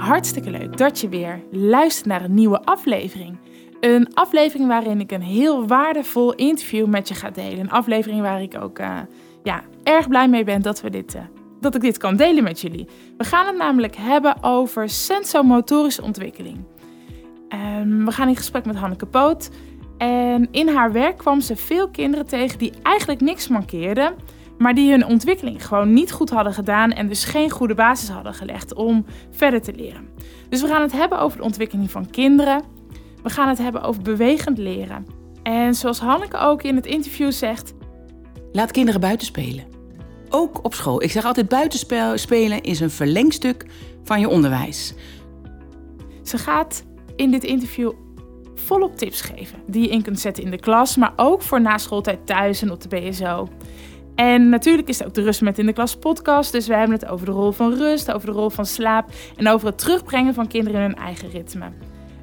Hartstikke leuk dat je weer luistert naar een nieuwe aflevering. Een aflevering waarin ik een heel waardevol interview met je ga delen. Een aflevering waar ik ook uh, ja, erg blij mee ben dat, we dit, uh, dat ik dit kan delen met jullie. We gaan het namelijk hebben over sensomotorische ontwikkeling. Um, we gaan in gesprek met Hanneke Poot. En in haar werk kwam ze veel kinderen tegen die eigenlijk niks mankeerden maar die hun ontwikkeling gewoon niet goed hadden gedaan en dus geen goede basis hadden gelegd om verder te leren. Dus we gaan het hebben over de ontwikkeling van kinderen. We gaan het hebben over bewegend leren. En zoals Hanneke ook in het interview zegt: Laat kinderen buiten spelen. Ook op school. Ik zeg altijd: buitenspelen is een verlengstuk van je onderwijs. Ze gaat in dit interview volop tips geven die je in kunt zetten in de klas, maar ook voor na schooltijd thuis en op de BSO. En natuurlijk is het ook de Rust met in de Klas podcast. Dus we hebben het over de rol van rust, over de rol van slaap en over het terugbrengen van kinderen in hun eigen ritme.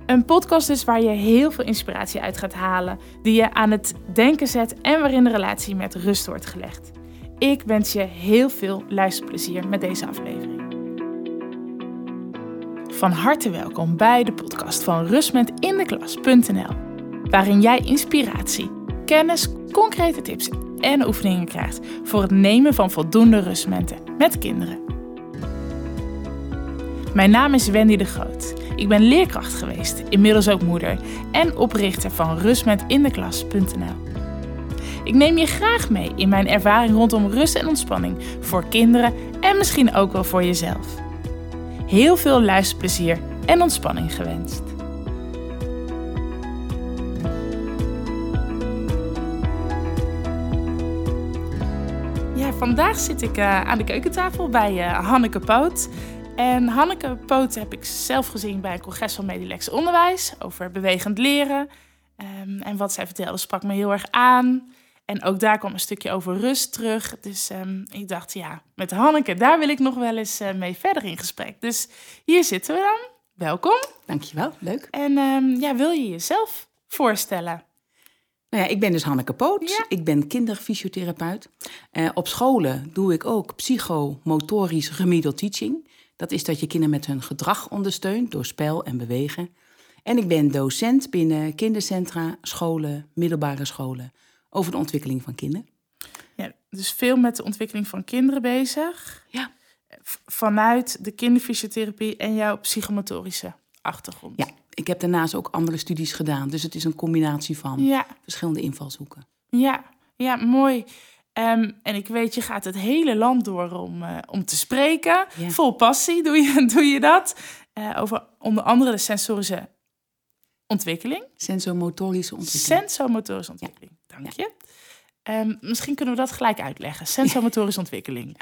Een podcast dus waar je heel veel inspiratie uit gaat halen, die je aan het denken zet en waarin de relatie met rust wordt gelegd. Ik wens je heel veel luisterplezier met deze aflevering. Van harte welkom bij de podcast van rustmetindeklas.nl, waarin jij inspiratie, kennis, concrete tips en oefeningen krijgt voor het nemen van voldoende rustmomenten met kinderen. Mijn naam is Wendy de Groot. Ik ben leerkracht geweest, inmiddels ook moeder en oprichter van rustmetindeklas.nl. Ik neem je graag mee in mijn ervaring rondom rust en ontspanning voor kinderen en misschien ook wel voor jezelf. Heel veel luisterplezier en ontspanning gewenst. Vandaag zit ik uh, aan de keukentafel bij uh, Hanneke Poot. En Hanneke Poot heb ik zelf gezien bij een congres van Medilex Onderwijs over bewegend leren. Um, en wat zij vertelde sprak me heel erg aan. En ook daar kwam een stukje over rust terug. Dus um, ik dacht, ja, met Hanneke, daar wil ik nog wel eens uh, mee verder in gesprek. Dus hier zitten we dan. Welkom. Dankjewel, leuk. En um, ja, wil je jezelf voorstellen? Nou ja, ik ben dus Hanneke Poot. Ik ben kinderfysiotherapeut. Uh, op scholen doe ik ook psychomotorisch remedial teaching. Dat is dat je kinderen met hun gedrag ondersteunt door spel en bewegen. En ik ben docent binnen kindercentra, scholen, middelbare scholen over de ontwikkeling van kinderen. Ja, dus veel met de ontwikkeling van kinderen bezig. Ja. Vanuit de kinderfysiotherapie en jouw psychomotorische achtergrond. Ja, ik heb daarnaast ook andere studies gedaan. Dus het is een combinatie van verschillende invalshoeken. Ja, ja mooi. Um, en ik weet, je gaat het hele land door om, uh, om te spreken. Vol passie doe je, doe je dat. Uh, over onder andere de sensorische ontwikkeling. Sensomotorische ontwikkeling. Sensomotorische ontwikkeling, dank je. Um, misschien kunnen we dat gelijk uitleggen. Sensomotorische ontwikkeling.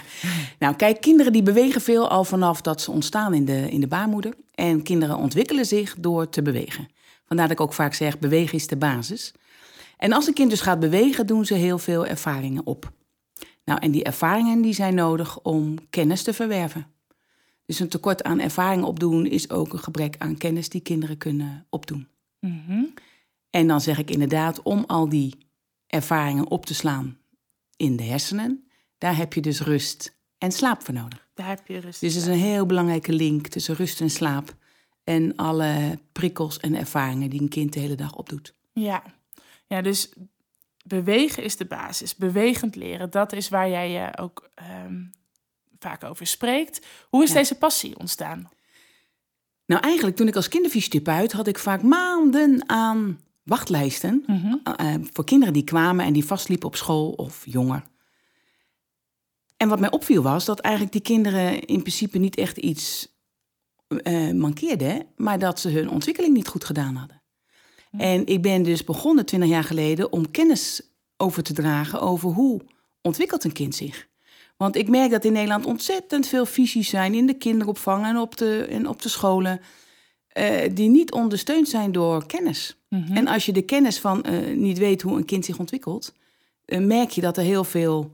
Nou, kijk, kinderen die bewegen veel al vanaf dat ze ontstaan in de, in de baarmoeder. En kinderen ontwikkelen zich door te bewegen. Vandaar dat ik ook vaak zeg, bewegen is de basis. En als een kind dus gaat bewegen, doen ze heel veel ervaringen op. Nou, en die ervaringen die zijn nodig om kennis te verwerven. Dus een tekort aan ervaring opdoen is ook een gebrek aan kennis die kinderen kunnen opdoen. Mm -hmm. En dan zeg ik inderdaad, om al die ervaringen op te slaan in de hersenen, daar heb je dus rust en slaap voor nodig. Daar heb je rust. Dus er is een heel belangrijke link tussen rust en slaap en alle prikkels en ervaringen die een kind de hele dag opdoet. Ja, ja dus bewegen is de basis. Bewegend leren, dat is waar jij je ook um, vaak over spreekt. Hoe is deze passie ontstaan? Nou, eigenlijk toen ik als kinderfysiotherapeut had ik vaak maanden aan wachtlijsten mm voor kinderen die kwamen en die vastliepen op school of jonger. En wat mij opviel was dat eigenlijk die kinderen in principe niet echt iets uh, mankeerden, maar dat ze hun ontwikkeling niet goed gedaan hadden. En ik ben dus begonnen twintig jaar geleden om kennis over te dragen over hoe ontwikkelt een kind zich. Want ik merk dat in Nederland ontzettend veel visies zijn in de kinderopvang en op de, en op de scholen. Uh, die niet ondersteund zijn door kennis. Mm-hmm. En als je de kennis van uh, niet weet hoe een kind zich ontwikkelt, uh, merk je dat er heel veel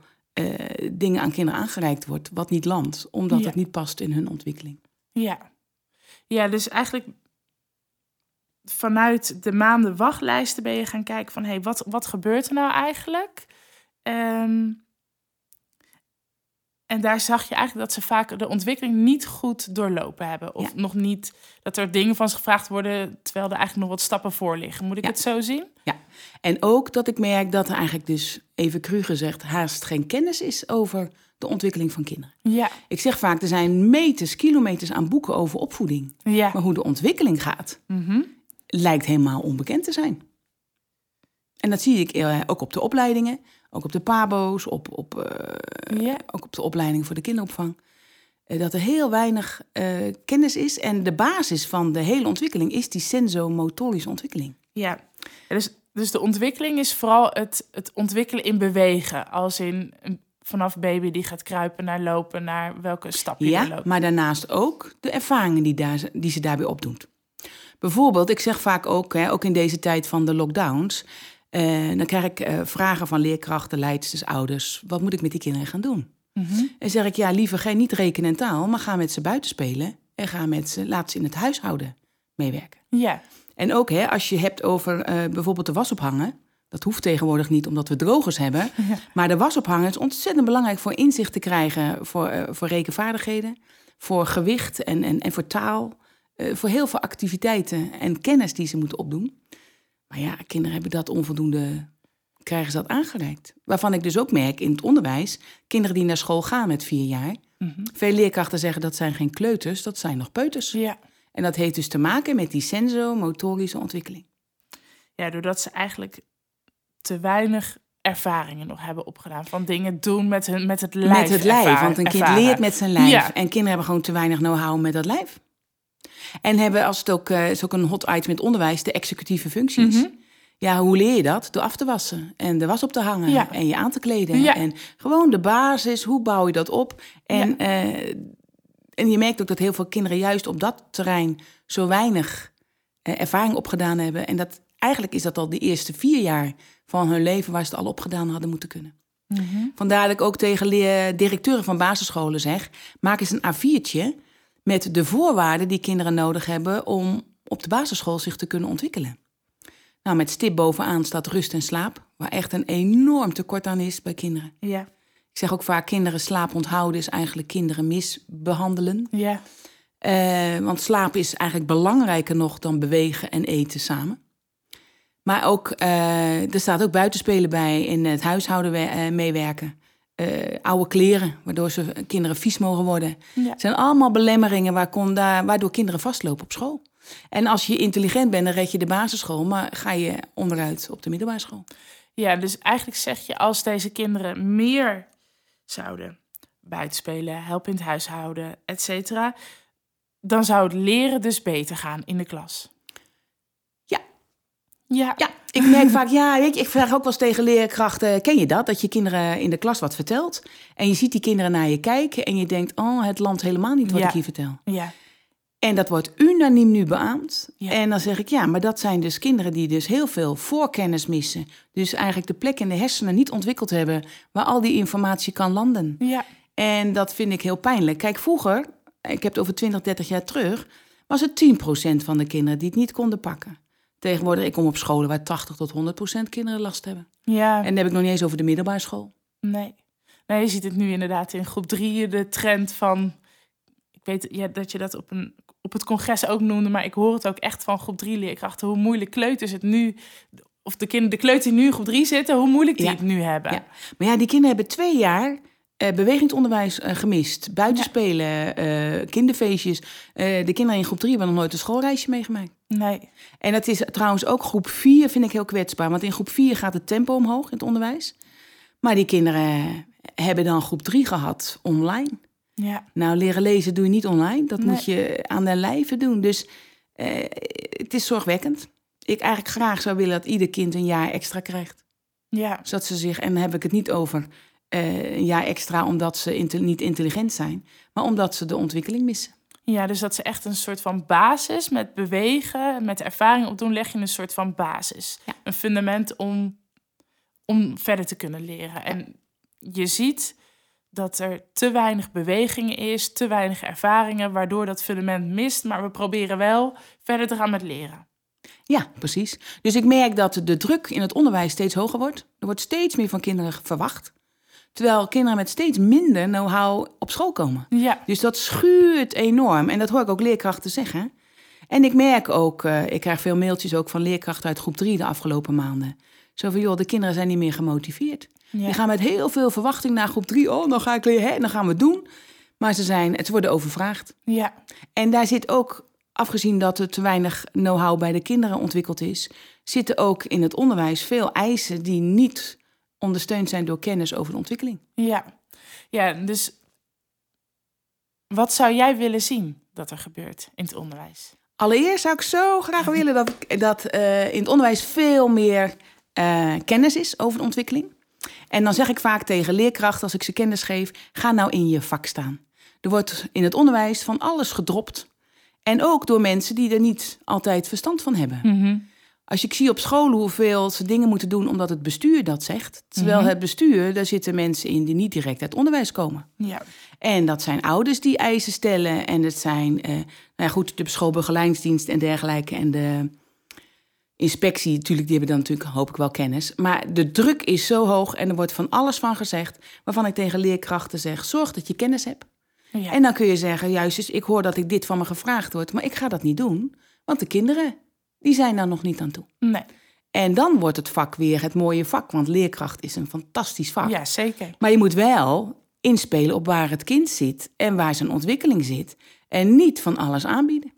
dingen aan kinderen aangereikt wordt, wat niet landt, omdat ja. het niet past in hun ontwikkeling. Ja, ja dus eigenlijk vanuit de maanden wachtlijsten ben je gaan kijken van hé, hey, wat, wat gebeurt er nou eigenlijk? Um, En daar zag je eigenlijk dat ze vaak de ontwikkeling niet goed doorlopen hebben. Of nog niet dat er dingen van ze gevraagd worden, terwijl er eigenlijk nog wat stappen voor liggen. Moet ik het zo zien? Ja, en ook dat ik merk dat er eigenlijk dus, even cru gezegd, haast geen kennis is over de ontwikkeling van kinderen. Ja. Ik zeg vaak, er zijn meters, kilometers aan boeken over opvoeding. Ja. Maar hoe de ontwikkeling gaat, Mhm. lijkt helemaal onbekend te zijn. En dat zie ik eh, ook op de opleidingen, ook op de pabo's, op, op, eh, Ja. ook op de opleiding voor de kinderopvang. Eh, dat er heel weinig eh, kennis is. En de basis van de hele ontwikkeling is die sensomotorische ontwikkeling. Ja, dus, dus de ontwikkeling is vooral het, het ontwikkelen in bewegen. Als in een- vanaf baby die gaat kruipen naar lopen, naar welke stap je Ja, loopt. maar daarnaast ook de ervaringen die, daar, die ze daarbij opdoet. Bijvoorbeeld, ik zeg vaak ook, hè, ook in deze tijd van de lockdowns, eh, dan krijg ik eh, vragen van leerkrachten, leidsters, ouders. Wat moet ik met die kinderen gaan doen? Mhm. En zeg ik, ja, liever ga niet rekenen en taal, maar ga met ze buiten spelen en ga met ze, laat ze in het huishouden meewerken. Ja, En ook hè, als je hebt over eh, bijvoorbeeld de was ophangen. Dat hoeft tegenwoordig niet omdat we drogers hebben. Maar de was ophangen is ontzettend belangrijk voor inzicht te krijgen. Voor, voor rekenvaardigheden, voor gewicht en, en, en voor taal. voor heel veel activiteiten en kennis die ze moeten opdoen. Maar ja, kinderen hebben dat onvoldoende, krijgen ze dat aangereikt. Waarvan ik dus ook merk in het onderwijs, kinderen die naar school gaan met vier jaar. Veel leerkrachten zeggen dat zijn geen kleuters, dat zijn nog peuters. ja. En dat heeft dus te maken met die sensomotorische ontwikkeling. ja, doordat ze eigenlijk te weinig ervaringen nog hebben opgedaan. Van dingen doen met, hun, met het lijf. met het lijf, ervaren- want een kind ervaren. leert met zijn lijf. Ja. En kinderen hebben gewoon te weinig know-how met dat lijf. En hebben, als het ook, eh, is ook een hot item in het onderwijs, de executieve functies. Mhm. Ja, hoe leer je dat? Door af te wassen en de was op te hangen Ja. en je aan te kleden. Ja. En gewoon de basis, hoe bouw je dat op? En, eh, en je merkt ook dat heel veel kinderen juist op dat terrein zo weinig eh, ervaring opgedaan hebben. En dat eigenlijk is dat al de eerste vier jaar van hun leven waar ze het al opgedaan hadden moeten kunnen. Mhm. Vandaar dat ik ook tegen directeuren van basisscholen zeg: maak eens een A4'tje met de voorwaarden die kinderen nodig hebben om op de basisschool zich te kunnen ontwikkelen. Nou, met stip bovenaan staat rust en slaap, waar echt een enorm tekort aan is bij kinderen. Ja, Ik zeg ook vaak: kinderen slaap onthouden is eigenlijk kinderen misbehandelen. ja, Eh, want slaap is eigenlijk belangrijker nog dan bewegen en eten samen. Maar ook, eh, er staat ook buitenspelen bij, in het huishouden eh, meewerken. Eh, oude kleren, waardoor ze kinderen vies mogen worden. Ja. Het zijn allemaal belemmeringen waar kon daar, waardoor kinderen vastlopen op school. En als je intelligent bent, dan red je de basisschool, maar ga je onderuit op de middelbare school. ja, dus eigenlijk zeg je als deze kinderen meer zouden buitenspelen, helpen in het huishouden, et cetera, dan zou het leren dus beter gaan in de klas. Ja. Ja. Ik merk vaak, ja, weet je, ik vraag ook wel eens tegen leerkrachten, ken je dat? Dat je kinderen in de klas wat vertelt en je ziet die kinderen naar je kijken en je denkt, oh, het landt helemaal niet wat Ja. ik hier vertel. Ja. En dat wordt unaniem nu beaamd. Ja. En dan zeg ik, ja, maar dat zijn dus kinderen die dus heel veel voorkennis missen. Dus eigenlijk de plek in de hersenen niet ontwikkeld hebben waar al die informatie kan landen. Ja. En dat vind ik heel pijnlijk. Kijk, vroeger, ik heb het over 20, 30 jaar terug, was het 10% van de kinderen die het niet konden pakken. Tegenwoordig, ik kom op scholen waar 80 tot 100% kinderen last hebben. Ja. En dan heb ik nog niet eens over de middelbare school. Nee. Nee, je ziet het nu inderdaad in groep drie, de trend van... Ik weet ja, dat je dat op, een, op het congres ook noemde, maar ik hoor het ook echt van groep drie leerkrachten. Hoe moeilijk kleuters het nu... Of de, kinderen, de kleuters die nu in groep drie zitten, hoe moeilijk die Ja. het nu hebben. Ja. Maar ja, die kinderen hebben twee jaar eh, bewegingsonderwijs eh, gemist. Buitenspelen, eh, kinderfeestjes. De kinderen in groep 3 hebben nog nooit een schoolreisje meegemaakt. Nee. En dat is trouwens ook groep 4 vind ik heel kwetsbaar. Want in groep 4 gaat het tempo omhoog in het onderwijs. Maar die kinderen hebben dan groep 3 gehad online. Ja. Nou, leren lezen doe je niet online. Dat Nee. moet je aan de lijve doen. Dus eh, het is zorgwekkend. Ik eigenlijk graag zou willen dat ieder kind een jaar extra krijgt. Ja. Zodat ze zich, en dan heb ik het niet over eh, een jaar extra omdat ze inte- niet intelligent zijn, maar omdat ze de ontwikkeling missen. Ja, dus dat ze echt een soort van basis met bewegen, met ervaring opdoen, leg je een soort van basis. Ja. Een fundament om, om verder te kunnen leren. En je ziet dat er te weinig beweging is, te weinig ervaringen, waardoor dat fundament mist. Maar we proberen wel verder te gaan met leren. Ja, precies. Dus ik merk dat de druk in het onderwijs steeds hoger wordt. Er wordt steeds meer van kinderen verwacht. Terwijl kinderen met steeds minder know-how op school komen. Ja. Dus dat schuurt enorm. En dat hoor ik ook leerkrachten zeggen. En ik merk ook, uh, ik krijg veel mailtjes ook van leerkrachten uit groep 3 de afgelopen maanden. Zo van, joh, de kinderen zijn niet meer gemotiveerd. Ja. Die gaan met heel veel verwachting naar groep 3. Oh, dan ga ik leren, hè, dan gaan we het doen. Maar ze, zijn, het worden overvraagd. Ja. En daar zit ook, afgezien dat er te weinig know-how bij de kinderen ontwikkeld is, zitten ook in het onderwijs veel eisen die niet ondersteund zijn door kennis over de ontwikkeling. Ja, ja dus wat zou jij willen zien dat er gebeurt in het onderwijs? Allereerst zou ik zo graag willen dat, dat uh, in het onderwijs veel meer uh, kennis is over de ontwikkeling. En dan zeg ik vaak tegen leerkrachten als ik ze kennis geef: ga nou in je vak staan. Er wordt in het onderwijs van alles gedropt. En ook door mensen die er niet altijd verstand van hebben. Mm -hmm. Als ik zie op scholen hoeveel ze dingen moeten doen omdat het bestuur dat zegt. Terwijl mm -hmm. het bestuur, daar zitten mensen in die niet direct uit onderwijs komen. Ja. En dat zijn ouders die eisen stellen. En het zijn, uh, nou ja, goed, de schoolbegeleidingsdienst en dergelijke. En de inspectie, natuurlijk, die hebben dan natuurlijk, hoop ik wel, kennis. Maar de druk is zo hoog en er wordt van alles van gezegd. Waarvan ik tegen leerkrachten zeg, zorg dat je kennis hebt. Ja. En dan kun je zeggen, juist, dus ik hoor dat ik dit van me gevraagd wordt. Maar ik ga dat niet doen, want de kinderen, die zijn daar nog niet aan toe. Nee. En dan wordt het vak weer het mooie vak, want leerkracht is een fantastisch vak. Ja, zeker. Maar je moet wel inspelen op waar het kind zit en waar zijn ontwikkeling zit. En niet van alles aanbieden.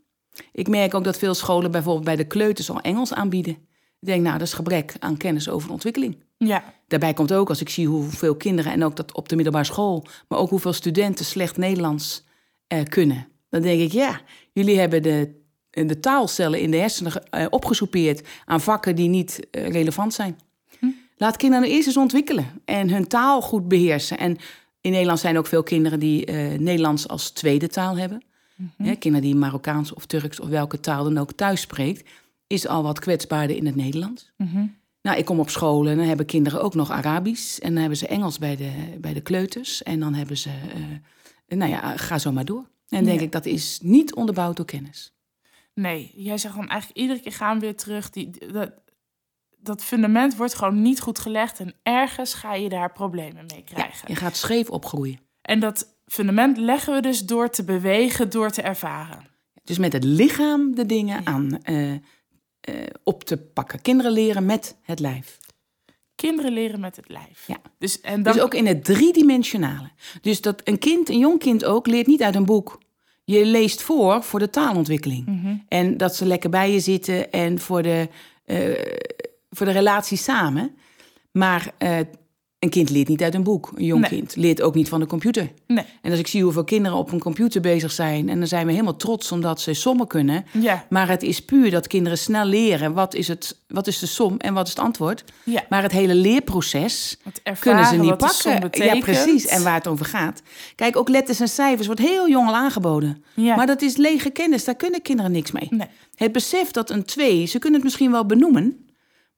Ik merk ook dat veel scholen bijvoorbeeld bij de kleuters al Engels aanbieden. Ik denk, nou, dat is gebrek aan kennis over ontwikkeling. Ja. Daarbij komt ook, als ik zie hoeveel kinderen, en ook dat op de middelbare school, maar ook hoeveel studenten slecht Nederlands eh, kunnen. Dan denk ik, ja, jullie hebben de, de taalcellen in de hersenen eh, opgesoupeerd aan vakken die niet eh, relevant zijn. Hm. Laat kinderen eerst eens ontwikkelen en hun taal goed beheersen. En in Nederland zijn ook veel kinderen die uh, Nederlands als tweede taal hebben. Mhm. Mm -hmm. kinderen die Marokkaans of Turks of welke taal dan ook thuis spreekt, is al wat kwetsbaarder in het Nederlands. Mm -hmm. Nou, ik kom op scholen en dan hebben kinderen ook nog Arabisch. En dan hebben ze Engels bij de, bij de kleuters. En dan hebben ze, uh, nou ja, ga zo maar door. En denk ik, dat is niet onderbouwd door kennis. Nee, jij zegt gewoon eigenlijk iedere keer gaan we weer terug. Die, dat, dat fundament wordt gewoon niet goed gelegd. En ergens ga je daar problemen mee krijgen. Ja, je gaat scheef opgroeien. En dat fundament leggen we dus door te bewegen, door te ervaren. Dus met het lichaam de dingen ja. aan uh, uh, op te pakken. Kinderen leren met het lijf. Kinderen leren met het lijf. Ja. Dus, en dan... dus ook in het driedimensionale. Dus dat een kind, een jong kind ook, leert niet uit een boek. Je leest voor voor de taalontwikkeling. Mm -hmm. En dat ze lekker bij je zitten en voor de, uh, voor de relatie samen. Maar een kind leert niet uit een boek. Een jong Nee. kind leert ook niet van de computer. Nee. En als ik zie hoeveel kinderen op een computer bezig zijn... en dan zijn we helemaal trots omdat ze sommen kunnen... Ja, maar het is puur dat kinderen snel leren... wat is, het, wat is de som en wat is het antwoord. ja. Maar het hele leerproces Het ervaren kunnen ze niet pakken. Ja, precies. En waar het over gaat. Kijk, ook letters en cijfers wordt heel jong al aangeboden. Ja. Maar dat is lege kennis, daar kunnen kinderen niks mee. Nee. Het besef dat een 2, ze kunnen het misschien wel benoemen...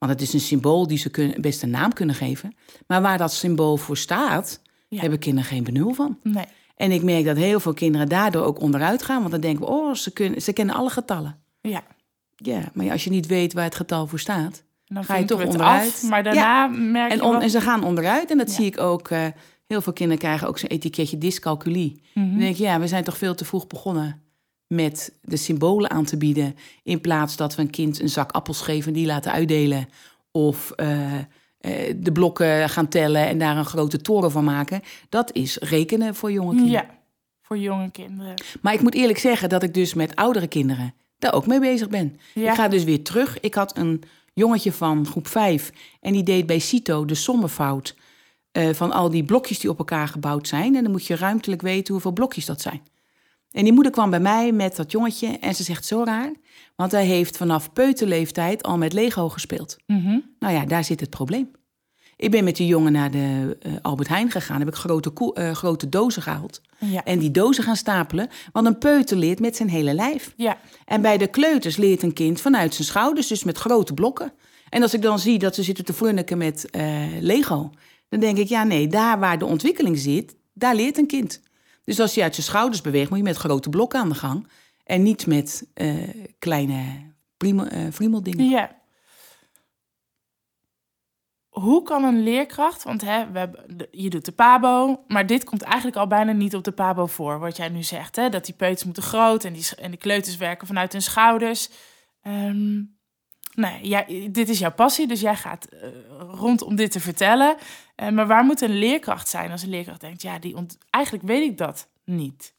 want het is een symbool die ze kunnen, best een naam kunnen geven... maar waar dat symbool voor staat, Ja. hebben kinderen geen benul van. Nee. En ik merk dat heel veel kinderen daardoor ook onderuit gaan... want dan denken we, oh, ze, kunnen, ze kennen alle getallen. Ja. Ja, maar als je niet weet waar het getal voor staat... Dan Ga je toch onderuit? Af, maar daarna merk En, je on- wel- en ze gaan onderuit. En dat Ja. zie ik ook. eh, heel veel kinderen krijgen ook zo'n etiketje dyscalculie. Mhm. Dan denk ik, ja, we zijn toch veel te vroeg begonnen met de symbolen aan te bieden. In plaats dat we een kind een zak appels geven en die laten uitdelen. Of eh, eh, de blokken gaan tellen en daar een grote toren van maken. Dat is rekenen voor jonge kinderen. Ja, voor jonge kinderen. Maar ik moet eerlijk zeggen dat ik dus met oudere kinderen daar ook mee bezig ben. Ja. Ik ga dus weer terug. Ik had een jongetje van groep 5 en die deed bij CITO de sommenfout eh, van al die blokjes die op elkaar gebouwd zijn. En dan moet je ruimtelijk weten hoeveel blokjes dat zijn. En die moeder kwam bij mij met dat jongetje en ze zegt zo raar, want hij heeft vanaf peuterleeftijd al met Lego gespeeld. Mhm. Nou ja, daar zit het probleem. Ik ben met die jongen naar de eh, Albert Heijn gegaan, heb ik grote, eh, grote dozen gehaald. Ja. En die dozen gaan stapelen, want een peuter leert met zijn hele lijf. ja. En bij de kleuters leert een kind vanuit zijn schouders, dus met grote blokken. En als ik dan zie dat ze zitten te frunniken met eh, Lego, dan denk ik, ja nee, daar waar de ontwikkeling zit, daar leert een kind. Dus als je uit zijn schouders beweegt, moet je met grote blokken aan de gang. En niet met eh, kleine eh, friemeldingen. Ja. hoe kan een leerkracht, want hè, we de- je doet de PABO, maar dit komt eigenlijk al bijna niet op de PABO voor, wat jij nu zegt. Hè? Dat die peuters moeten groot en die, en die kleuters werken vanuit hun schouders. Ehm, nee, jij, dit is jouw passie, dus jij gaat eh, rondom dit te vertellen. Eh, maar waar moet een leerkracht zijn als een leerkracht denkt, ja, die ont eigenlijk weet ik dat niet.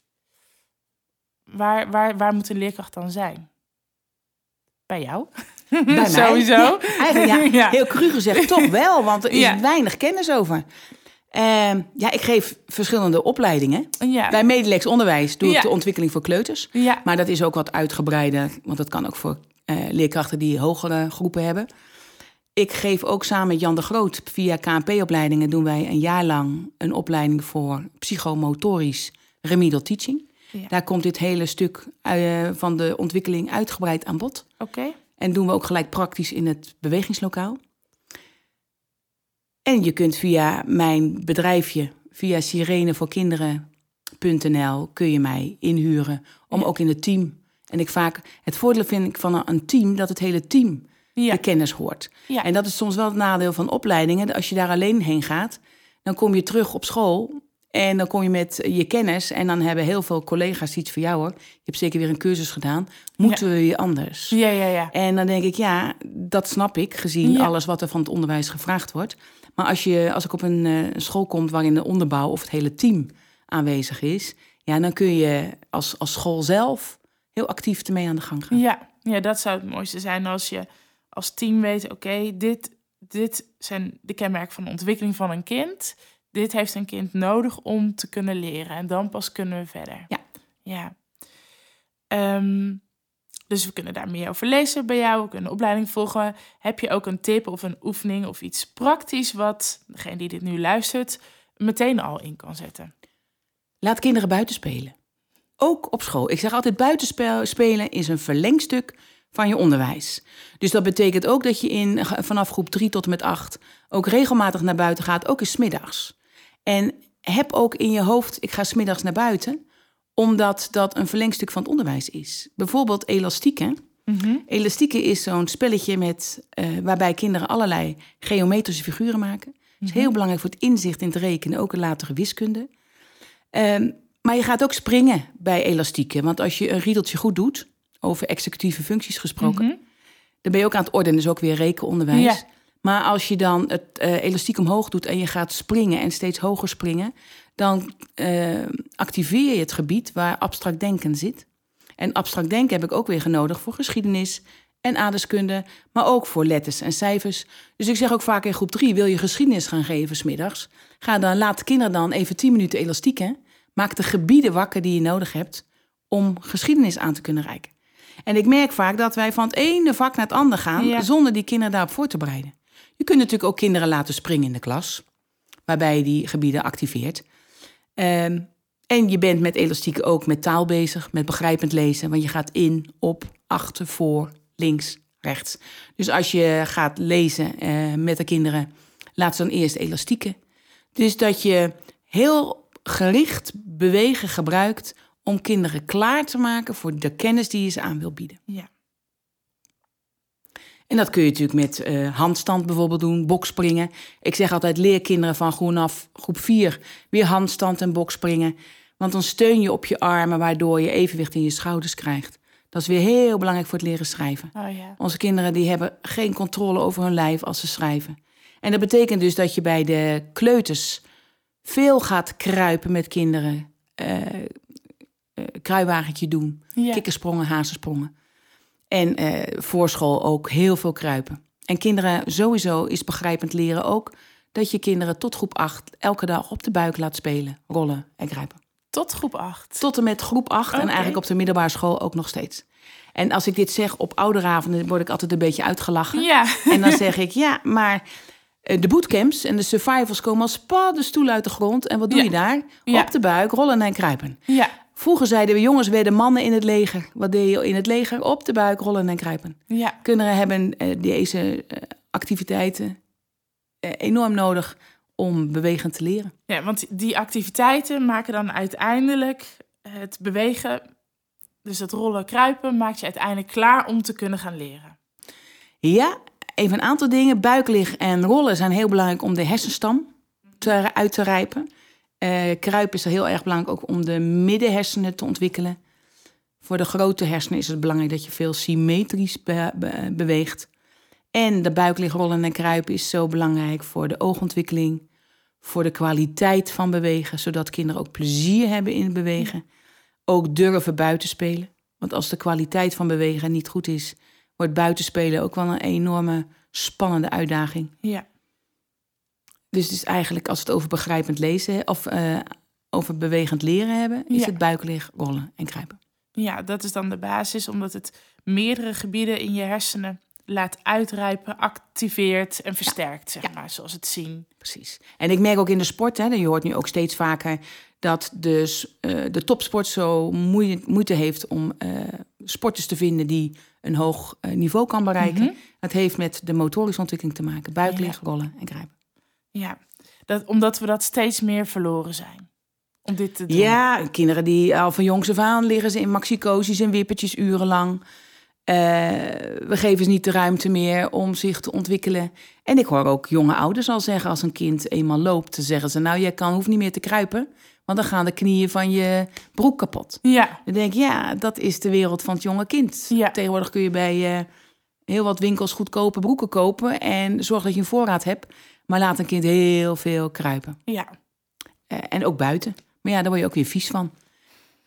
Waar, waar, waar moet een leerkracht dan zijn? Bij jou? Bij mij. Sowieso. Ja, eigenlijk, ja, Ja. Heel cru gezegd, toch wel, want er is weinig kennis over. Ehm, ja, ik geef verschillende opleidingen. Ja. Bij Medelex Onderwijs doe Ja. ik de ontwikkeling voor kleuters. ja. Maar dat is ook wat uitgebreider, want dat kan ook voor eh, leerkrachten die hogere groepen hebben. Ik geef ook samen met Jan de Groot via KNP-opleidingen doen wij een jaar lang een opleiding voor psychomotorisch remedial teaching. Ja. Daar komt dit hele stuk eh, van de ontwikkeling uitgebreid aan bod. Oké. En doen we ook gelijk praktisch in het bewegingslokaal. En je kunt via mijn bedrijfje, via sirenevoorkinderen.nl, kun je mij inhuren om Ja. ook in het team. En ik vaak, het voordeel vind ik van een team, dat het hele team Ja. de kennis hoort. Ja. En dat is soms wel het nadeel van opleidingen. Als je daar alleen heen gaat, dan kom je terug op school en dan kom je met je kennis. En dan hebben heel veel collega's iets voor jou hoor. Je hebt zeker weer een cursus gedaan. Moeten we je anders? Ja, ja, ja. En dan denk ik, ja, dat snap ik, gezien Ja. alles wat er van het onderwijs gevraagd wordt. Maar als, je, als ik op een eh, een school kom waarin de onderbouw of het hele team aanwezig is, ja, dan kun je als, als school zelf heel actief ermee aan de gang gaan. Ja, ja, dat zou het mooiste zijn als je als team weet, oké, dit, dit zijn de kenmerken van de ontwikkeling van een kind. Dit heeft een kind nodig om te kunnen leren. En dan pas kunnen we verder. Ja. Ja. Ehm, dus we kunnen daar meer over lezen bij jou. We kunnen een opleiding volgen. Heb je ook een tip of een oefening of iets praktisch wat degene die dit nu luistert meteen al in kan zetten? Laat kinderen buiten spelen. Ook op school. Ik zeg altijd, buitenspel spelen is een verlengstuk van je onderwijs. Dus dat betekent ook dat je in, vanaf groep 3 tot en met 8 ook regelmatig naar buiten gaat, ook eens 's middags. En heb ook in je hoofd, ik ga 's middags naar buiten, omdat dat een verlengstuk van het onderwijs is. Bijvoorbeeld elastieken. Elastieken is zo'n spelletje met, eh, waarbij kinderen allerlei geometrische figuren maken. Dat is heel belangrijk voor het inzicht in het rekenen, ook in latere wiskunde. Ehm, maar je gaat ook springen bij elastieken. Want als je een riedeltje goed doet, over executieve functies gesproken, dan ben je ook aan het ordenen, dus ook weer rekenonderwijs. Ja. Maar als je dan het eh, elastiek omhoog doet en je gaat springen en steeds hoger springen, dan eh, activeer je het gebied waar abstract denken zit. En abstract denken heb ik ook weer genodigd voor geschiedenis en aardeskunde, maar ook voor letters en cijfers. Dus ik zeg ook vaak in groep 3, wil je geschiedenis gaan geven smiddags? Ga dan, laat de kinderen dan even 10 minuten elastieken. Maak de gebieden wakker die je nodig hebt om geschiedenis aan te kunnen reiken. En ik merk vaak dat wij van het ene vak naar het andere gaan Ja. zonder die kinderen daarop voor te bereiden. Je kunt natuurlijk ook kinderen laten springen in de klas, waarbij je die gebieden activeert. Ehm, en je bent met elastieken ook met taal bezig, met begrijpend lezen, want je gaat in, op, achter, voor, links, rechts. Dus als je gaat lezen eh, met de kinderen, laat ze dan eerst elastieken. Dus dat je heel gericht bewegen gebruikt om kinderen klaar te maken voor de kennis die je ze aan wil bieden. Ja. En dat kun je natuurlijk met eh, handstand bijvoorbeeld doen, bokspringen. Ik zeg altijd, leer kinderen van groen af groep 4 weer handstand en bokspringen. Want dan steun je op je armen, waardoor je evenwicht in je schouders krijgt. Dat is weer heel belangrijk voor het leren schrijven. Oh ja. Onze kinderen die hebben geen controle over hun lijf als ze schrijven. En dat betekent dus dat je bij de kleuters veel gaat kruipen met kinderen. eh, kruiwagentje doen, Ja. kikkersprongen, hazensprongen. En eh voor school ook heel veel kruipen. En kinderen sowieso is begrijpend leren ook dat je kinderen tot groep 8 elke dag op de buik laat spelen, rollen en kruipen. Tot groep 8. Tot en met groep 8 en eigenlijk op de middelbare school ook nog steeds. En als ik dit zeg op ouderavonden, word ik altijd een beetje uitgelachen. Ja. En dan zeg ik, ja, maar eh, de bootcamps en de survivals komen als paddenstoelen uit de grond. En wat doe Ja. je daar? Ja. Op de buik, rollen en kruipen. Ja. Vroeger zeiden we, jongens, werden mannen in het leger. Wat deed je in het leger? Op de buik, rollen en kruipen. Ja. Kinderen hebben eh, deze eh, activiteiten eh, enorm nodig om bewegend te leren. Ja, want die activiteiten maken dan uiteindelijk het bewegen, dus het rollen, kruipen, maakt je uiteindelijk klaar om te kunnen gaan leren. Ja, even een aantal dingen. Buiklig en rollen zijn heel belangrijk om de hersenstam te, uit te rijpen. Uh, kruipen is heel erg belangrijk ook om de middenhersenen te ontwikkelen. Voor de grote hersenen is het belangrijk dat je veel symmetrisch beweegt. En de buiklig rollen en kruipen is zo belangrijk voor de oogontwikkeling, voor de kwaliteit van bewegen, zodat kinderen ook plezier hebben in het bewegen. Ook durven buiten spelen. Want als de kwaliteit van bewegen niet goed is, wordt buitenspelen ook wel een enorme spannende uitdaging. Ja. Dus het is eigenlijk, als we het over begrijpend lezen of uh, over bewegend leren hebben, is het buiklig, rollen en kruipen. Ja, dat is dan de basis, omdat het meerdere gebieden in je hersenen laat uitrijpen, activeert en versterkt, zeg maar, zoals het zien. Precies. En ik merk ook in de sport, hè, je hoort nu ook steeds vaker dat dus, uh, de topsport zo moeite heeft om uh, sporters te vinden die een hoog niveau kan bereiken. Mm Dat heeft met de motorische ontwikkeling te maken. Buiklig, rollen en grijpen. Ja, dat, omdat we dat steeds meer verloren zijn. Om dit te doen. Ja, kinderen die al van jongs af aan liggen ze in maxicosies en wippertjes urenlang. Uh, we geven ze niet de ruimte meer om zich te ontwikkelen. En ik hoor ook jonge ouders al zeggen als een kind eenmaal loopt, dan zeggen ze: Nou, jij kan, hoeft niet meer te kruipen, want dan gaan de knieën van je broek kapot. Ja. Dan denk ik, ja, dat is de wereld van het jonge kind. Ja. Tegenwoordig kun je bij uh, heel wat winkels goedkope broeken kopen en zorg dat je een voorraad hebt. Maar laat een kind heel veel kruipen. Ja. Uh, en ook buiten. Maar ja, daar word je ook weer vies van.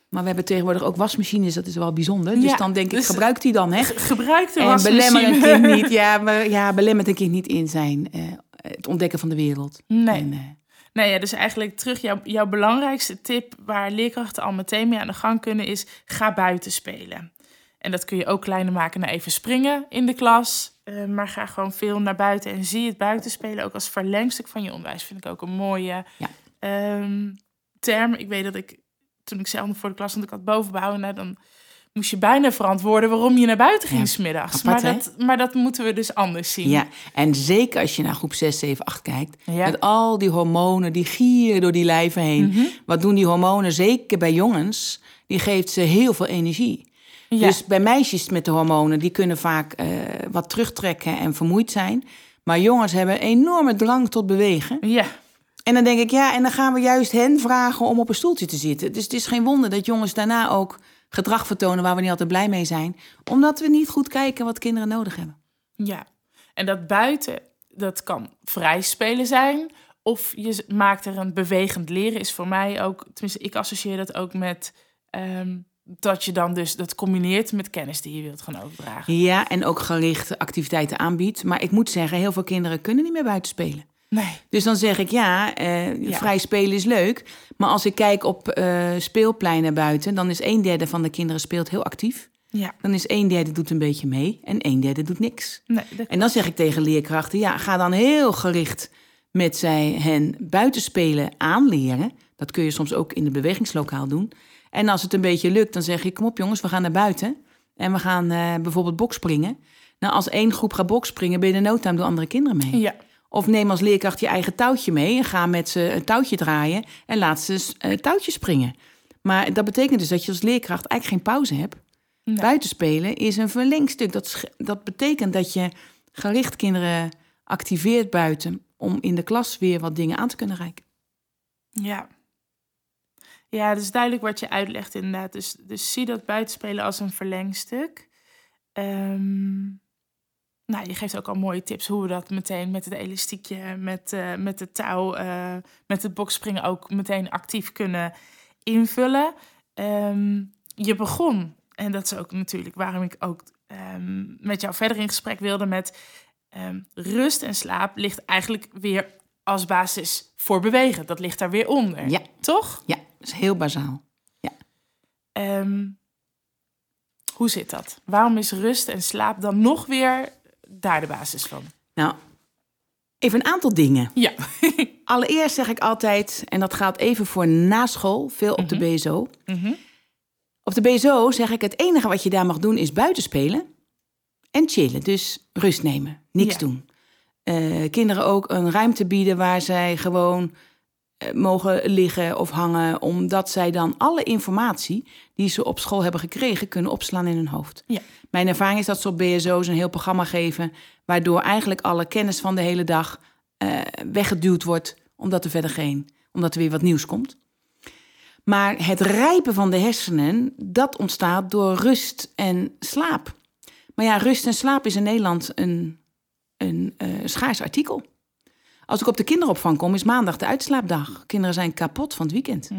Maar we hebben tegenwoordig ook wasmachines, dat is wel bijzonder. Dus dan denk ik, dus- gebruik die dan, hè? Gebruik de En wasmachine. belemmer een kind niet, ja, maar, ja, belemmer een kind niet in zijn, eh, het ontdekken van de wereld. Nee. En, eh, Nee, ja, dus eigenlijk terug, jouw, jouw belangrijkste tip waar leerkrachten al meteen mee aan de gang kunnen is, ga buiten spelen. En dat kun je ook kleiner maken naar even springen in de klas. Eh, maar ga gewoon veel naar buiten en zie het buitenspelen ook als verlengstuk van je onderwijs. Vind ik ook een mooie Ja. ehm, term. Ik weet dat ik, toen ik zelf nog voor de klas stond, ik had bovenbouw. Nou, dan moest je bijna verantwoorden waarom je naar buiten ging Ja, 's middags. apart, maar, dat, maar dat moeten we dus anders zien. ja, en zeker als je naar groep 6, 7, 8 kijkt, Ja. met al die hormonen die gieren door die lijven heen. Mhm. Wat doen die hormonen, zeker bij jongens? Die geeft ze heel veel energie. Ja. Dus bij meisjes met de hormonen, die kunnen vaak eh, wat terugtrekken en vermoeid zijn. Maar jongens hebben enorme drang tot bewegen. ja. En dan denk ik, ja, en dan gaan we juist hen vragen om op een stoeltje te zitten. Dus het is geen wonder dat jongens daarna ook gedrag vertonen waar we niet altijd blij mee zijn. Omdat we niet goed kijken wat kinderen nodig hebben. Ja, en dat buiten, dat kan vrij spelen zijn. Of je maakt er een bewegend leren, is voor mij ook, tenminste, ik associeer dat ook met ehm, dat je dan dus dat combineert met kennis die je wilt gaan overdragen. Ja, en ook gerichte activiteiten aanbiedt. Maar ik moet zeggen, heel veel kinderen kunnen niet meer buiten spelen. Nee. Dus dan zeg ik, ja, eh, Ja. vrij spelen is leuk. Maar als ik kijk op eh, speelpleinen buiten, dan is een derde van de kinderen speelt heel actief. Ja, Dan is een derde doet een beetje mee en een derde doet niks. nee, En dan zeg ik tegen leerkrachten, ja, ga dan heel gericht met zij hen buitenspelen aanleren. Dat kun je soms ook in de bewegingslokaal doen. En als het een beetje lukt, dan zeg ik, kom op jongens, we gaan naar buiten. En we gaan eh, bijvoorbeeld bokspringen. Nou, als één groep gaat bokspringen, ben je de door andere kinderen mee. ja, Of neem als leerkracht je eigen touwtje mee en ga met ze een touwtje draaien en laat ze eh touwtje springen. Maar dat betekent dus dat je als leerkracht eigenlijk geen pauze hebt. Nee. Buitenspelen is een verlengstuk. Dat, dat betekent dat je gericht kinderen activeert buiten om in de klas weer wat dingen aan te kunnen reiken. ja. Ja, het is duidelijk wat je uitlegt inderdaad. Dus, dus zie dat buitenspelen als een verlengstuk. Ehm, nou, je geeft ook al mooie tips hoe we dat meteen met het elastiekje, met, eh, met de touw, eh, met het bokspringen ook meteen actief kunnen invullen. Ehm, je begon, en dat is ook natuurlijk waarom ik ook ehm, met jou verder in gesprek wilde, met rust en slaap ligt eigenlijk weer als basis voor bewegen. Dat ligt daar weer onder. Ja. Toch? Ja, dat is heel bazaal. Ehm, hoe zit dat? Waarom is rust en slaap dan nog weer daar de basis van? Nou, even een aantal dingen. Ja. Allereerst zeg ik altijd, en dat gaat even voor na school, veel op de BSO. Mhm. Op de BSO zeg ik, het enige wat je daar mag doen is buiten spelen en chillen. Dus rust nemen, niks Ja. doen. Eh, kinderen ook een ruimte bieden waar zij gewoon mogen liggen of hangen, omdat zij dan alle informatie die ze op school hebben gekregen kunnen opslaan in hun hoofd. Ja. Mijn ervaring is dat ze op BSO's een heel programma geven, waardoor eigenlijk alle kennis van de hele dag eh, weggeduwd wordt, omdat er verder geen, omdat er weer wat nieuws komt. Maar het rijpen van de hersenen, dat ontstaat door rust en slaap. Maar ja, rust en slaap is in Nederland een, een uh, schaars artikel. Als ik op de kinderopvang kom, is maandag de uitslaapdag. Kinderen zijn kapot van het weekend.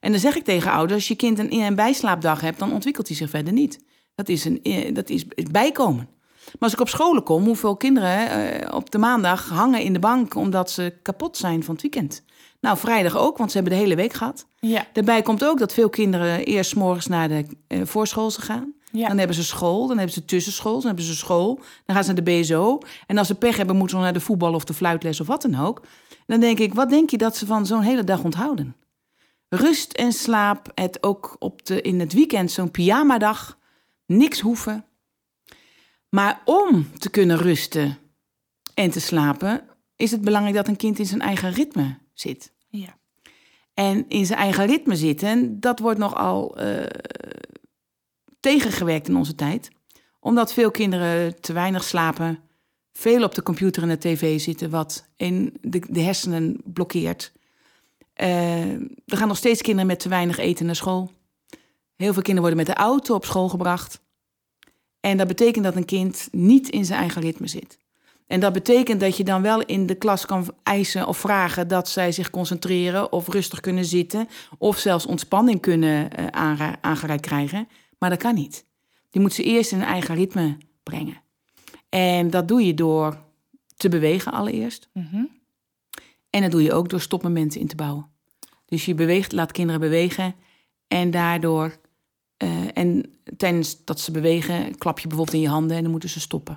En dan zeg ik tegen ouders, als je kind een in- en bijslaapdag hebt, dan ontwikkelt hij zich verder niet. Dat is, een, eh, dat is bijkomen. Maar als ik op scholen kom, hoeveel kinderen eh, op de maandag hangen in de bank omdat ze kapot zijn van het weekend. Nou, vrijdag ook, want ze hebben de hele week gehad. Ja. Daarbij komt ook dat veel kinderen eerst morgens naar de eh voorschoolse gaan. Ja. Dan hebben ze school, dan hebben ze tussenschool, dan hebben ze school. Dan gaan ze naar de BSO. En als ze pech hebben, moeten ze naar de voetbal of de fluitles of wat dan ook. Dan denk ik, wat denk je dat ze van zo'n hele dag onthouden? Rust en slaap, het ook op de, in het weekend zo'n pyjamadag. Niks hoeven. Maar om te kunnen rusten en te slapen, is het belangrijk dat een kind in zijn eigen ritme zit. Ja. En in zijn eigen ritme zitten, dat wordt nogal eh tegengewerkt in onze tijd. Omdat veel kinderen te weinig slapen, veel op de computer en de tv zitten, wat in de, de hersenen blokkeert. Eh, er gaan nog steeds kinderen met te weinig eten naar school. Heel veel kinderen worden met de auto op school gebracht. En dat betekent dat een kind niet in zijn eigen ritme zit. En dat betekent dat je dan wel in de klas kan eisen of vragen dat zij zich concentreren of rustig kunnen zitten of zelfs ontspanning kunnen aanra- aangereikt krijgen. Maar dat kan niet. Die moet ze eerst in hun eigen ritme brengen. En dat doe je door te bewegen allereerst. Mhm. En dat doe je ook door stopmomenten in te bouwen. Dus je beweegt, laat kinderen bewegen. En daardoor, eh, en tijdens dat ze bewegen, klap je bijvoorbeeld in je handen en dan moeten ze stoppen.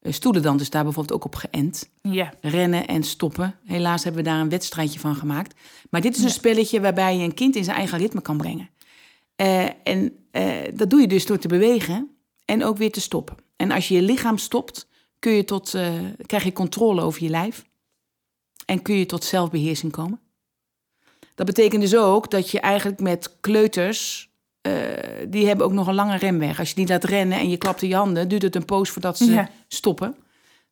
Eh, stoelendans is daar bijvoorbeeld ook op geënt. Ja. Rennen en stoppen. Helaas hebben we daar een wedstrijdje van gemaakt. Maar dit is een spelletje waarbij je een kind in zijn eigen ritme kan brengen. Eh, en eh, dat doe je dus door te bewegen en ook weer te stoppen. En als je je lichaam stopt, kun je tot, eh, krijg je controle over je lijf. En kun je tot zelfbeheersing komen. Dat betekent dus ook dat je eigenlijk met kleuters, die hebben ook nog een lange remweg. Als je die laat rennen en je klapt in je handen, duurt het een poos voordat ze Ja. stoppen.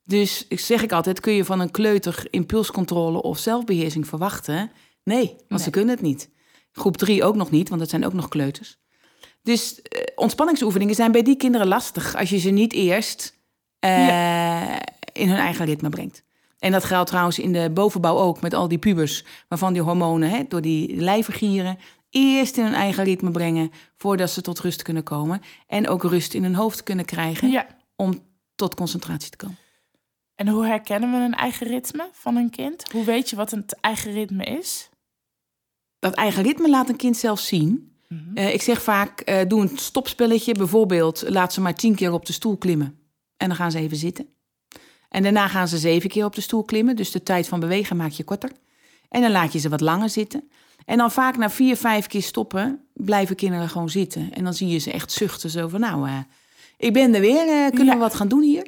Dus zeg ik altijd, kun je van een kleuter impulscontrole of zelfbeheersing verwachten? Nee, want Nee. ze kunnen het niet. Groep drie ook nog niet, want dat zijn ook nog kleuters. Dus eh, ontspanningsoefeningen zijn bij die kinderen lastig als je ze niet eerst eh, in hun eigen ritme brengt. En dat geldt trouwens in de bovenbouw ook met al die pubers, waarvan die hormonen hè, door die lijvergieren eerst in hun eigen ritme brengen voordat ze tot rust kunnen komen. En ook rust in hun hoofd kunnen krijgen ja. om tot concentratie te komen. En hoe herkennen we een eigen ritme van een kind? Hoe weet je wat een eigen ritme is? Dat eigen ritme laat een kind zelf zien. Mhm. Eh, ik zeg vaak, eh, doe een stopspelletje. Bijvoorbeeld, laat ze maar tien keer op de stoel klimmen. En dan gaan ze even zitten. En daarna gaan ze zeven keer op de stoel klimmen. Dus de tijd van bewegen maak je korter. En dan laat je ze wat langer zitten. En dan vaak na vier, vijf keer stoppen, blijven kinderen gewoon zitten. En dan zie je ze echt zuchten. Zo van, nou, eh, ik ben er weer. kunnen Ja. we wat gaan doen hier?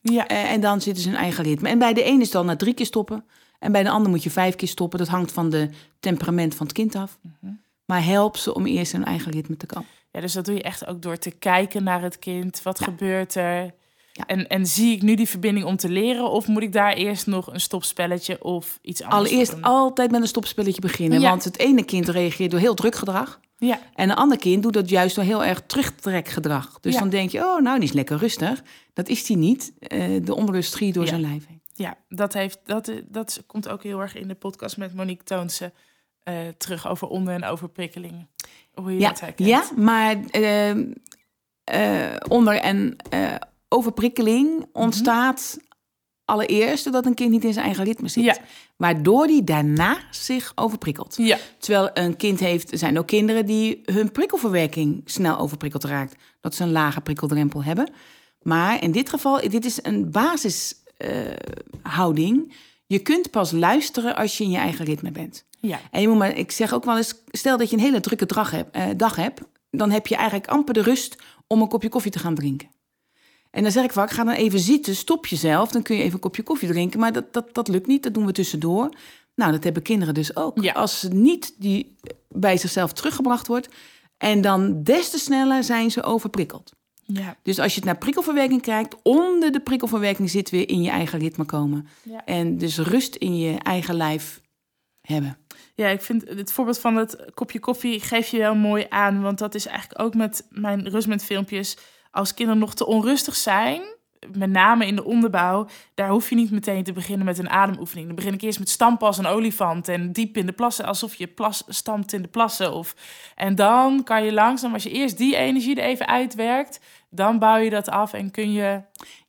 Ja. En dan zitten ze hun eigen ritme. En bij de een is dan na drie keer stoppen. En bij de ander moet je vijf keer stoppen. Dat hangt van de temperament van het kind af. Mhm. Maar help ze om eerst hun eigen ritme te komen. ja, dus dat doe je echt ook door te kijken naar het kind. Wat Ja. gebeurt er? Ja. En, en zie ik nu die verbinding om te leren? Of moet ik daar eerst nog een stopspelletje of iets anders Allereerst doen? altijd met een stopspelletje beginnen. Ja. Want het ene kind reageert door heel druk gedrag. Ja, En een ander kind doet dat juist door heel erg terugtrekgedrag. Dus Ja. dan denk je, oh, nou, die is lekker rustig. Dat is die niet. Eh, de onrust schiet door zijn lijf heen. Ja dat, heeft, dat, dat komt ook heel erg in de podcast met Monique Toonse eh, terug over onder- en overprikkeling. Hoe je Ja, dat herkent. ja maar eh, eh, onder- en eh, overprikkeling ontstaat allereerst doordat een kind niet in zijn eigen ritme zit. Ja. Waardoor die daarna zich overprikkelt. Ja, Terwijl een kind heeft, er zijn ook kinderen die hun prikkelverwerking snel overprikkeld raakt. Dat ze een lage prikkeldrempel hebben. Maar in dit geval, dit is een basishouding. je kunt pas luisteren als je in je eigen ritme bent. ja. En je moet maar, ik zeg ook wel eens, stel dat je een hele drukke dag hebt, eh, dag hebt, dan heb je eigenlijk amper de rust om een kopje koffie te gaan drinken. En dan zeg ik vaak, ga dan even zitten, stop jezelf, dan kun je even een kopje koffie drinken. Maar dat, dat, dat lukt niet, dat doen we tussendoor. Nou, dat hebben kinderen dus ook. Ja. Als ze niet die bij zichzelf teruggebracht wordt. En dan des te sneller zijn ze overprikkeld. Ja. Dus als je het naar prikkelverwerking kijkt, onder de prikkelverwerking zit weer in je eigen ritme komen. Ja. En dus rust in je eigen lijf hebben. Ja, ik vind het voorbeeld van het kopje koffie geef je wel mooi aan. Want dat is eigenlijk ook met mijn rustment filmpjes. Als kinderen nog te onrustig zijn, met name in de onderbouw, daar hoef je niet meteen te beginnen met een ademoefening. Dan begin ik eerst met stampen als een olifant en diep in de plassen, alsof je plas, stampt in de plassen. Of, en dan kan je langzaam, als je eerst die energie er even uitwerkt, dan bouw je dat af en kun je...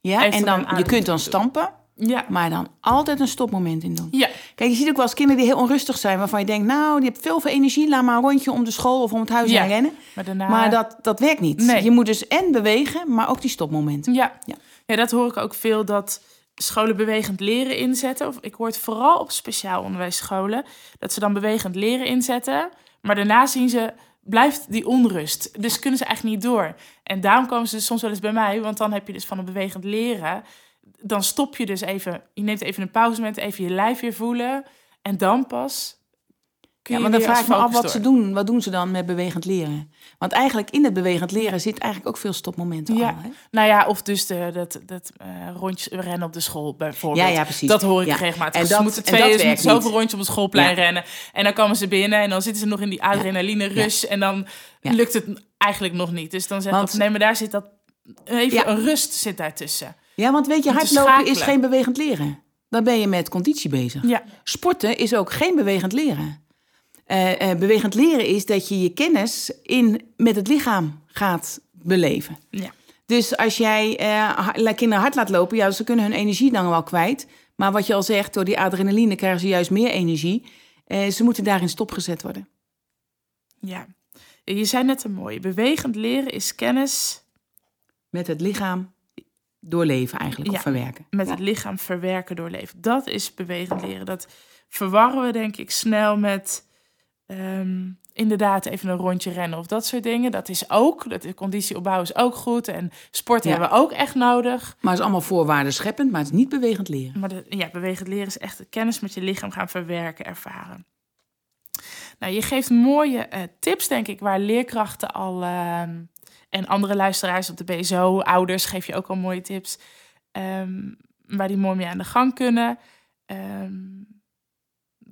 Ja, en dan, je kunt dan stampen, Ja, maar dan altijd een stopmoment in doen. ja, Kijk, je ziet ook wel eens kinderen die heel onrustig zijn, waarvan je denkt, nou, die hebt veel veel energie, laat maar een rondje om de school of om het huis Ja. heen rennen. maar daarna... Maar dat, dat werkt niet. Nee. Je moet dus en bewegen, maar ook die stopmomenten. Ja. Ja. Ja. dat hoor ik ook veel dat scholen bewegend leren inzetten. Of ik hoor het vooral op speciaal onderwijsscholen. Dat ze dan bewegend leren inzetten. Maar daarna zien ze, blijft die onrust. Dus kunnen ze eigenlijk niet door. En daarom komen ze dus soms wel eens bij mij. Want dan heb je dus van een bewegend leren. Dan stop je dus even. Je neemt even een pauzemoment, even je lijf weer voelen. En dan pas kun Ja, maar dan vraag ik me af wat ze doen. Wat doen ze dan met bewegend leren? Want eigenlijk in het bewegend leren zit eigenlijk ook veel stopmomenten Ja. al. Hè? Nou ja, of dus de, dat, dat eh, rondjes rennen op de school bijvoorbeeld. Ja, ja, precies. Dat hoor ik Ja. regelmatig. En ze dat- moeten en twee ze moeten zoveel rondjes op het schoolplein Ja. rennen. En dan komen ze binnen en dan zitten ze nog in die adrenaline rush. En dan lukt het eigenlijk nog niet. Dus dan zeg ik, nee, maar daar zit dat... Even een rust zit daartussen. Ja, want weet je, hardlopen is geen bewegend leren. Dan ben je met conditie bezig. Ja, Sporten is ook geen bewegend leren. Eh, eh, bewegend leren is dat je je kennis in, met het lichaam gaat beleven. ja. Dus als jij eh, kinderen hard laat lopen, ja, ze kunnen hun energie dan wel kwijt. Maar wat je al zegt, door die adrenaline krijgen ze juist meer energie. Eh, ze moeten daarin stopgezet worden. ja. Je zei net een mooie. Bewegend leren is kennis Met het lichaam doorleven eigenlijk, Ja. of verwerken. met Ja. het lichaam verwerken door leven. Dat is bewegend leren. Dat verwarren we denk ik snel met ehm, inderdaad even een rondje rennen of dat soort dingen. Dat is ook, dat is conditieopbouw is ook goed en sport Ja. hebben we ook echt nodig. Maar het is allemaal voorwaarden scheppend, maar het is niet bewegend leren. Maar de, ja, bewegend leren is echt de kennis met je lichaam gaan verwerken, ervaren. Nou, je geeft mooie eh, tips, denk ik, waar leerkrachten al ehm, en andere luisteraars op de BSO, ouders, geef je ook al mooie tips, ehm, waar die mooi mee aan de gang kunnen. Ehm,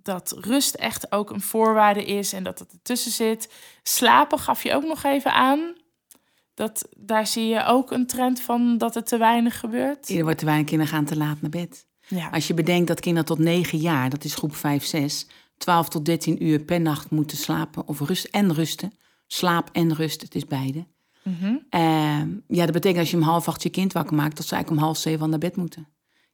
dat rust echt ook een voorwaarde is en dat het ertussen zit. Slapen gaf je ook nog even aan. Dat, daar zie je ook een trend van dat er te weinig gebeurt. Er wordt te weinig kinderen gaan te laat naar bed. Ja, Als je bedenkt dat kinderen tot 9 jaar, dat is groep 5, 6, 12 tot 13 uur per nacht moeten slapen of rust en rusten. Slaap en rust, het is beide. Mhm. Ehm, ja, dat betekent als je om half acht je kind wakker maakt, dat ze eigenlijk om half zeven al naar bed moeten.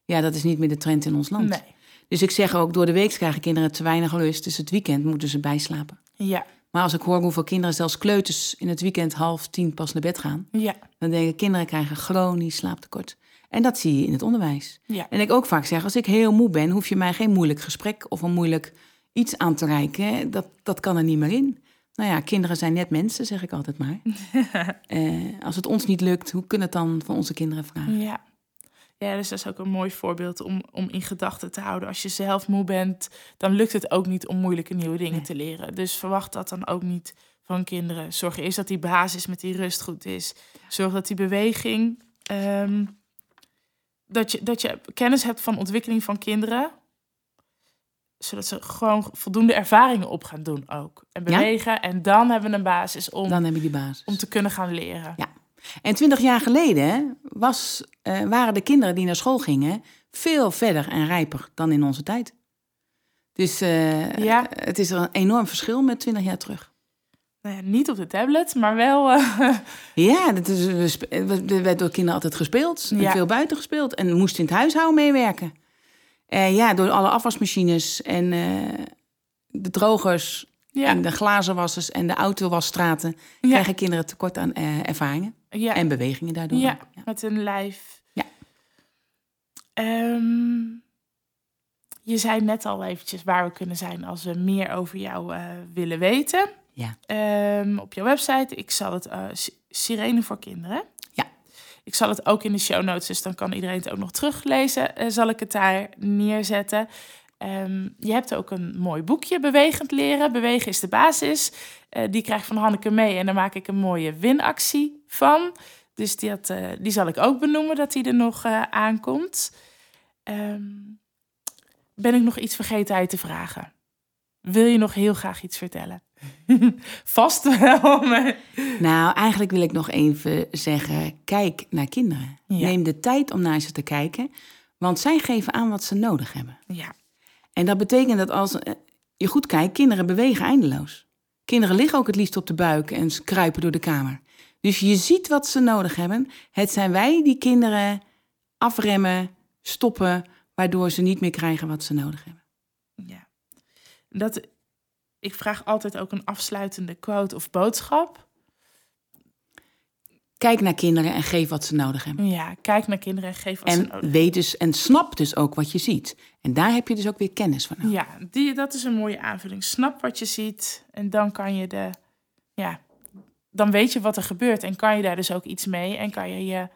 Ja, dat is niet meer de trend in ons land. nee. Dus ik zeg ook, door de week krijgen kinderen te weinig rust, dus het weekend moeten ze bijslapen. Ja, Maar als ik hoor hoeveel kinderen, zelfs kleuters, in het weekend half tien pas naar bed gaan, ja, dan denk ik, kinderen krijgen chronisch slaaptekort. En dat zie je in het onderwijs. ja. En ik ook vaak zeg, als ik heel moe ben, hoef je mij geen moeilijk gesprek of een moeilijk iets aan te reiken. hè. Dat, dat kan er niet meer in. Nou ja, kinderen zijn net mensen, zeg ik altijd maar. Eh, als het ons niet lukt, hoe kunnen het dan van onze kinderen vragen? Ja. Ja, dus dat is ook een mooi voorbeeld om, om in gedachten te houden. Als je zelf moe bent, dan lukt het ook niet om moeilijke nieuwe dingen Nee. te leren. Dus verwacht dat dan ook niet van kinderen. Zorg eerst dat die basis met die rust goed is. Zorg dat die beweging. ehm, dat, je, dat je kennis hebt van ontwikkeling van kinderen. Zodat ze gewoon voldoende ervaringen op gaan doen ook. En Ja. bewegen. En dan hebben we een basis om, Dan heb je die basis. om te kunnen gaan leren. Ja. En twintig jaar geleden was, eh, waren de kinderen die naar school gingen veel verder en rijper dan in onze tijd. Dus eh, Ja. het is een enorm verschil met twintig jaar terug. Nou ja, niet op de tablet, maar wel. eh, Ja, dat is, er werd door kinderen altijd gespeeld. En Ja. veel buiten gespeeld. En moest in het huishouden meewerken. En ja, door alle afwasmachines en de drogers ja, en de glazenwassers en de autowasstraten... ja, krijgen kinderen tekort aan eh, ervaringen ja, en bewegingen daardoor. ja, met een lijf. Ja. Ehm, je zei net al eventjes waar we kunnen zijn als we meer over jou eh, willen weten. Ja. Ehm, op jouw website, ik zal het, Si- Sirene voor Kinderen. Ja. Ik zal het ook in de show notes, dus dan kan iedereen het ook nog teruglezen. zal ik het daar neerzetten. Ehm, je hebt ook een mooi boekje, Bewegend Leren. Bewegen is de basis. Uh, die krijg ik van Hanneke mee en daar maak ik een mooie winactie van. Dus die, had, uh, die zal ik ook benoemen dat die er nog uh, aankomt. Um, ben ik nog iets vergeten uit te vragen? Wil je nog heel graag iets vertellen? Vast wel. Maar... Nou, eigenlijk wil ik nog even zeggen: kijk naar kinderen. Ja. Neem de tijd om naar ze te kijken, want zij geven aan wat ze nodig hebben. Ja. En dat betekent dat als je goed kijkt, kinderen bewegen eindeloos. Kinderen liggen ook het liefst op de buik en kruipen door de kamer. Dus je ziet wat ze nodig hebben. Het zijn wij die kinderen afremmen, stoppen, waardoor ze niet meer krijgen wat ze nodig hebben. Ja, dat, ik vraag altijd ook een afsluitende quote of boodschap. Kijk naar kinderen en geef wat ze nodig hebben. Ja, kijk naar kinderen en geef wat en ze nodig hebben. Weet dus, en snap dus ook wat je ziet. En daar heb je dus ook weer kennis van. Ja, die, dat is een mooie aanvulling. Snap wat je ziet en dan kan je de, ja, dan weet je wat er gebeurt en kan je daar dus ook iets mee en kan je je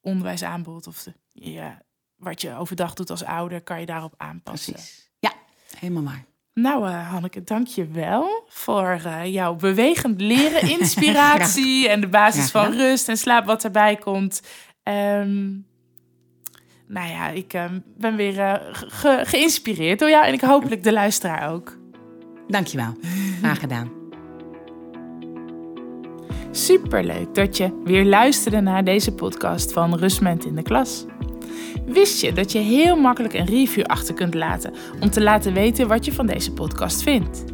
onderwijsaanbod of de, je, wat je overdag doet als ouder, kan je daarop aanpassen. Precies. Ja, helemaal waar. Nou, uh, Hanneke, dank je wel voor uh, jouw bewegend leren, inspiratie en de basis van rust en slaap wat erbij komt. Um, nou ja, ik uh, ben weer ge geïnspireerd door jou en ik hopelijk de luisteraar ook. Dankjewel. Graag gedaan. Superleuk dat je weer luisterde naar deze podcast van Rustment in de Klas. Wist je dat je heel makkelijk een review achter kunt laten om te laten weten wat je van deze podcast vindt?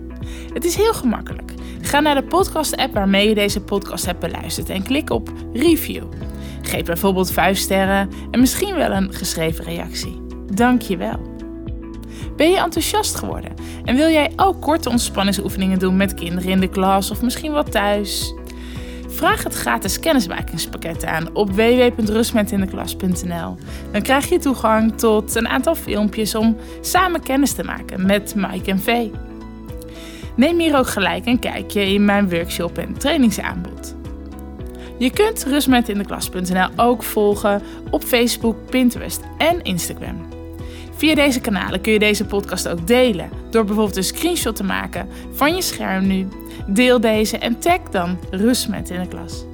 Het is heel gemakkelijk. Ga naar de podcast-app waarmee je deze podcast hebt beluisterd en klik op review. Geef bijvoorbeeld 5 sterren en misschien wel een geschreven reactie. Dank je wel. Ben je enthousiast geworden en wil jij ook korte ontspanningsoefeningen doen met kinderen in de klas of misschien wel thuis? Vraag het gratis kennismakingspakket aan op www.rustmetindeklas.nl. Dan krijg je toegang tot een aantal filmpjes om samen kennis te maken met Mike en Vee. Neem hier ook gelijk een kijkje in mijn workshop en trainingsaanbod. Je kunt rustmetindeklas.nl ook volgen op Facebook, Pinterest en Instagram. Via deze kanalen kun je deze podcast ook delen door bijvoorbeeld een screenshot te maken van je scherm nu. Deel deze en tag dan Rustmet in de klas.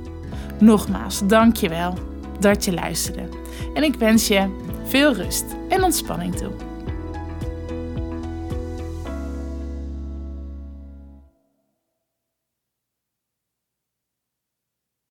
Nogmaals, dank je wel dat je luisterde. En ik wens je veel rust en ontspanning toe.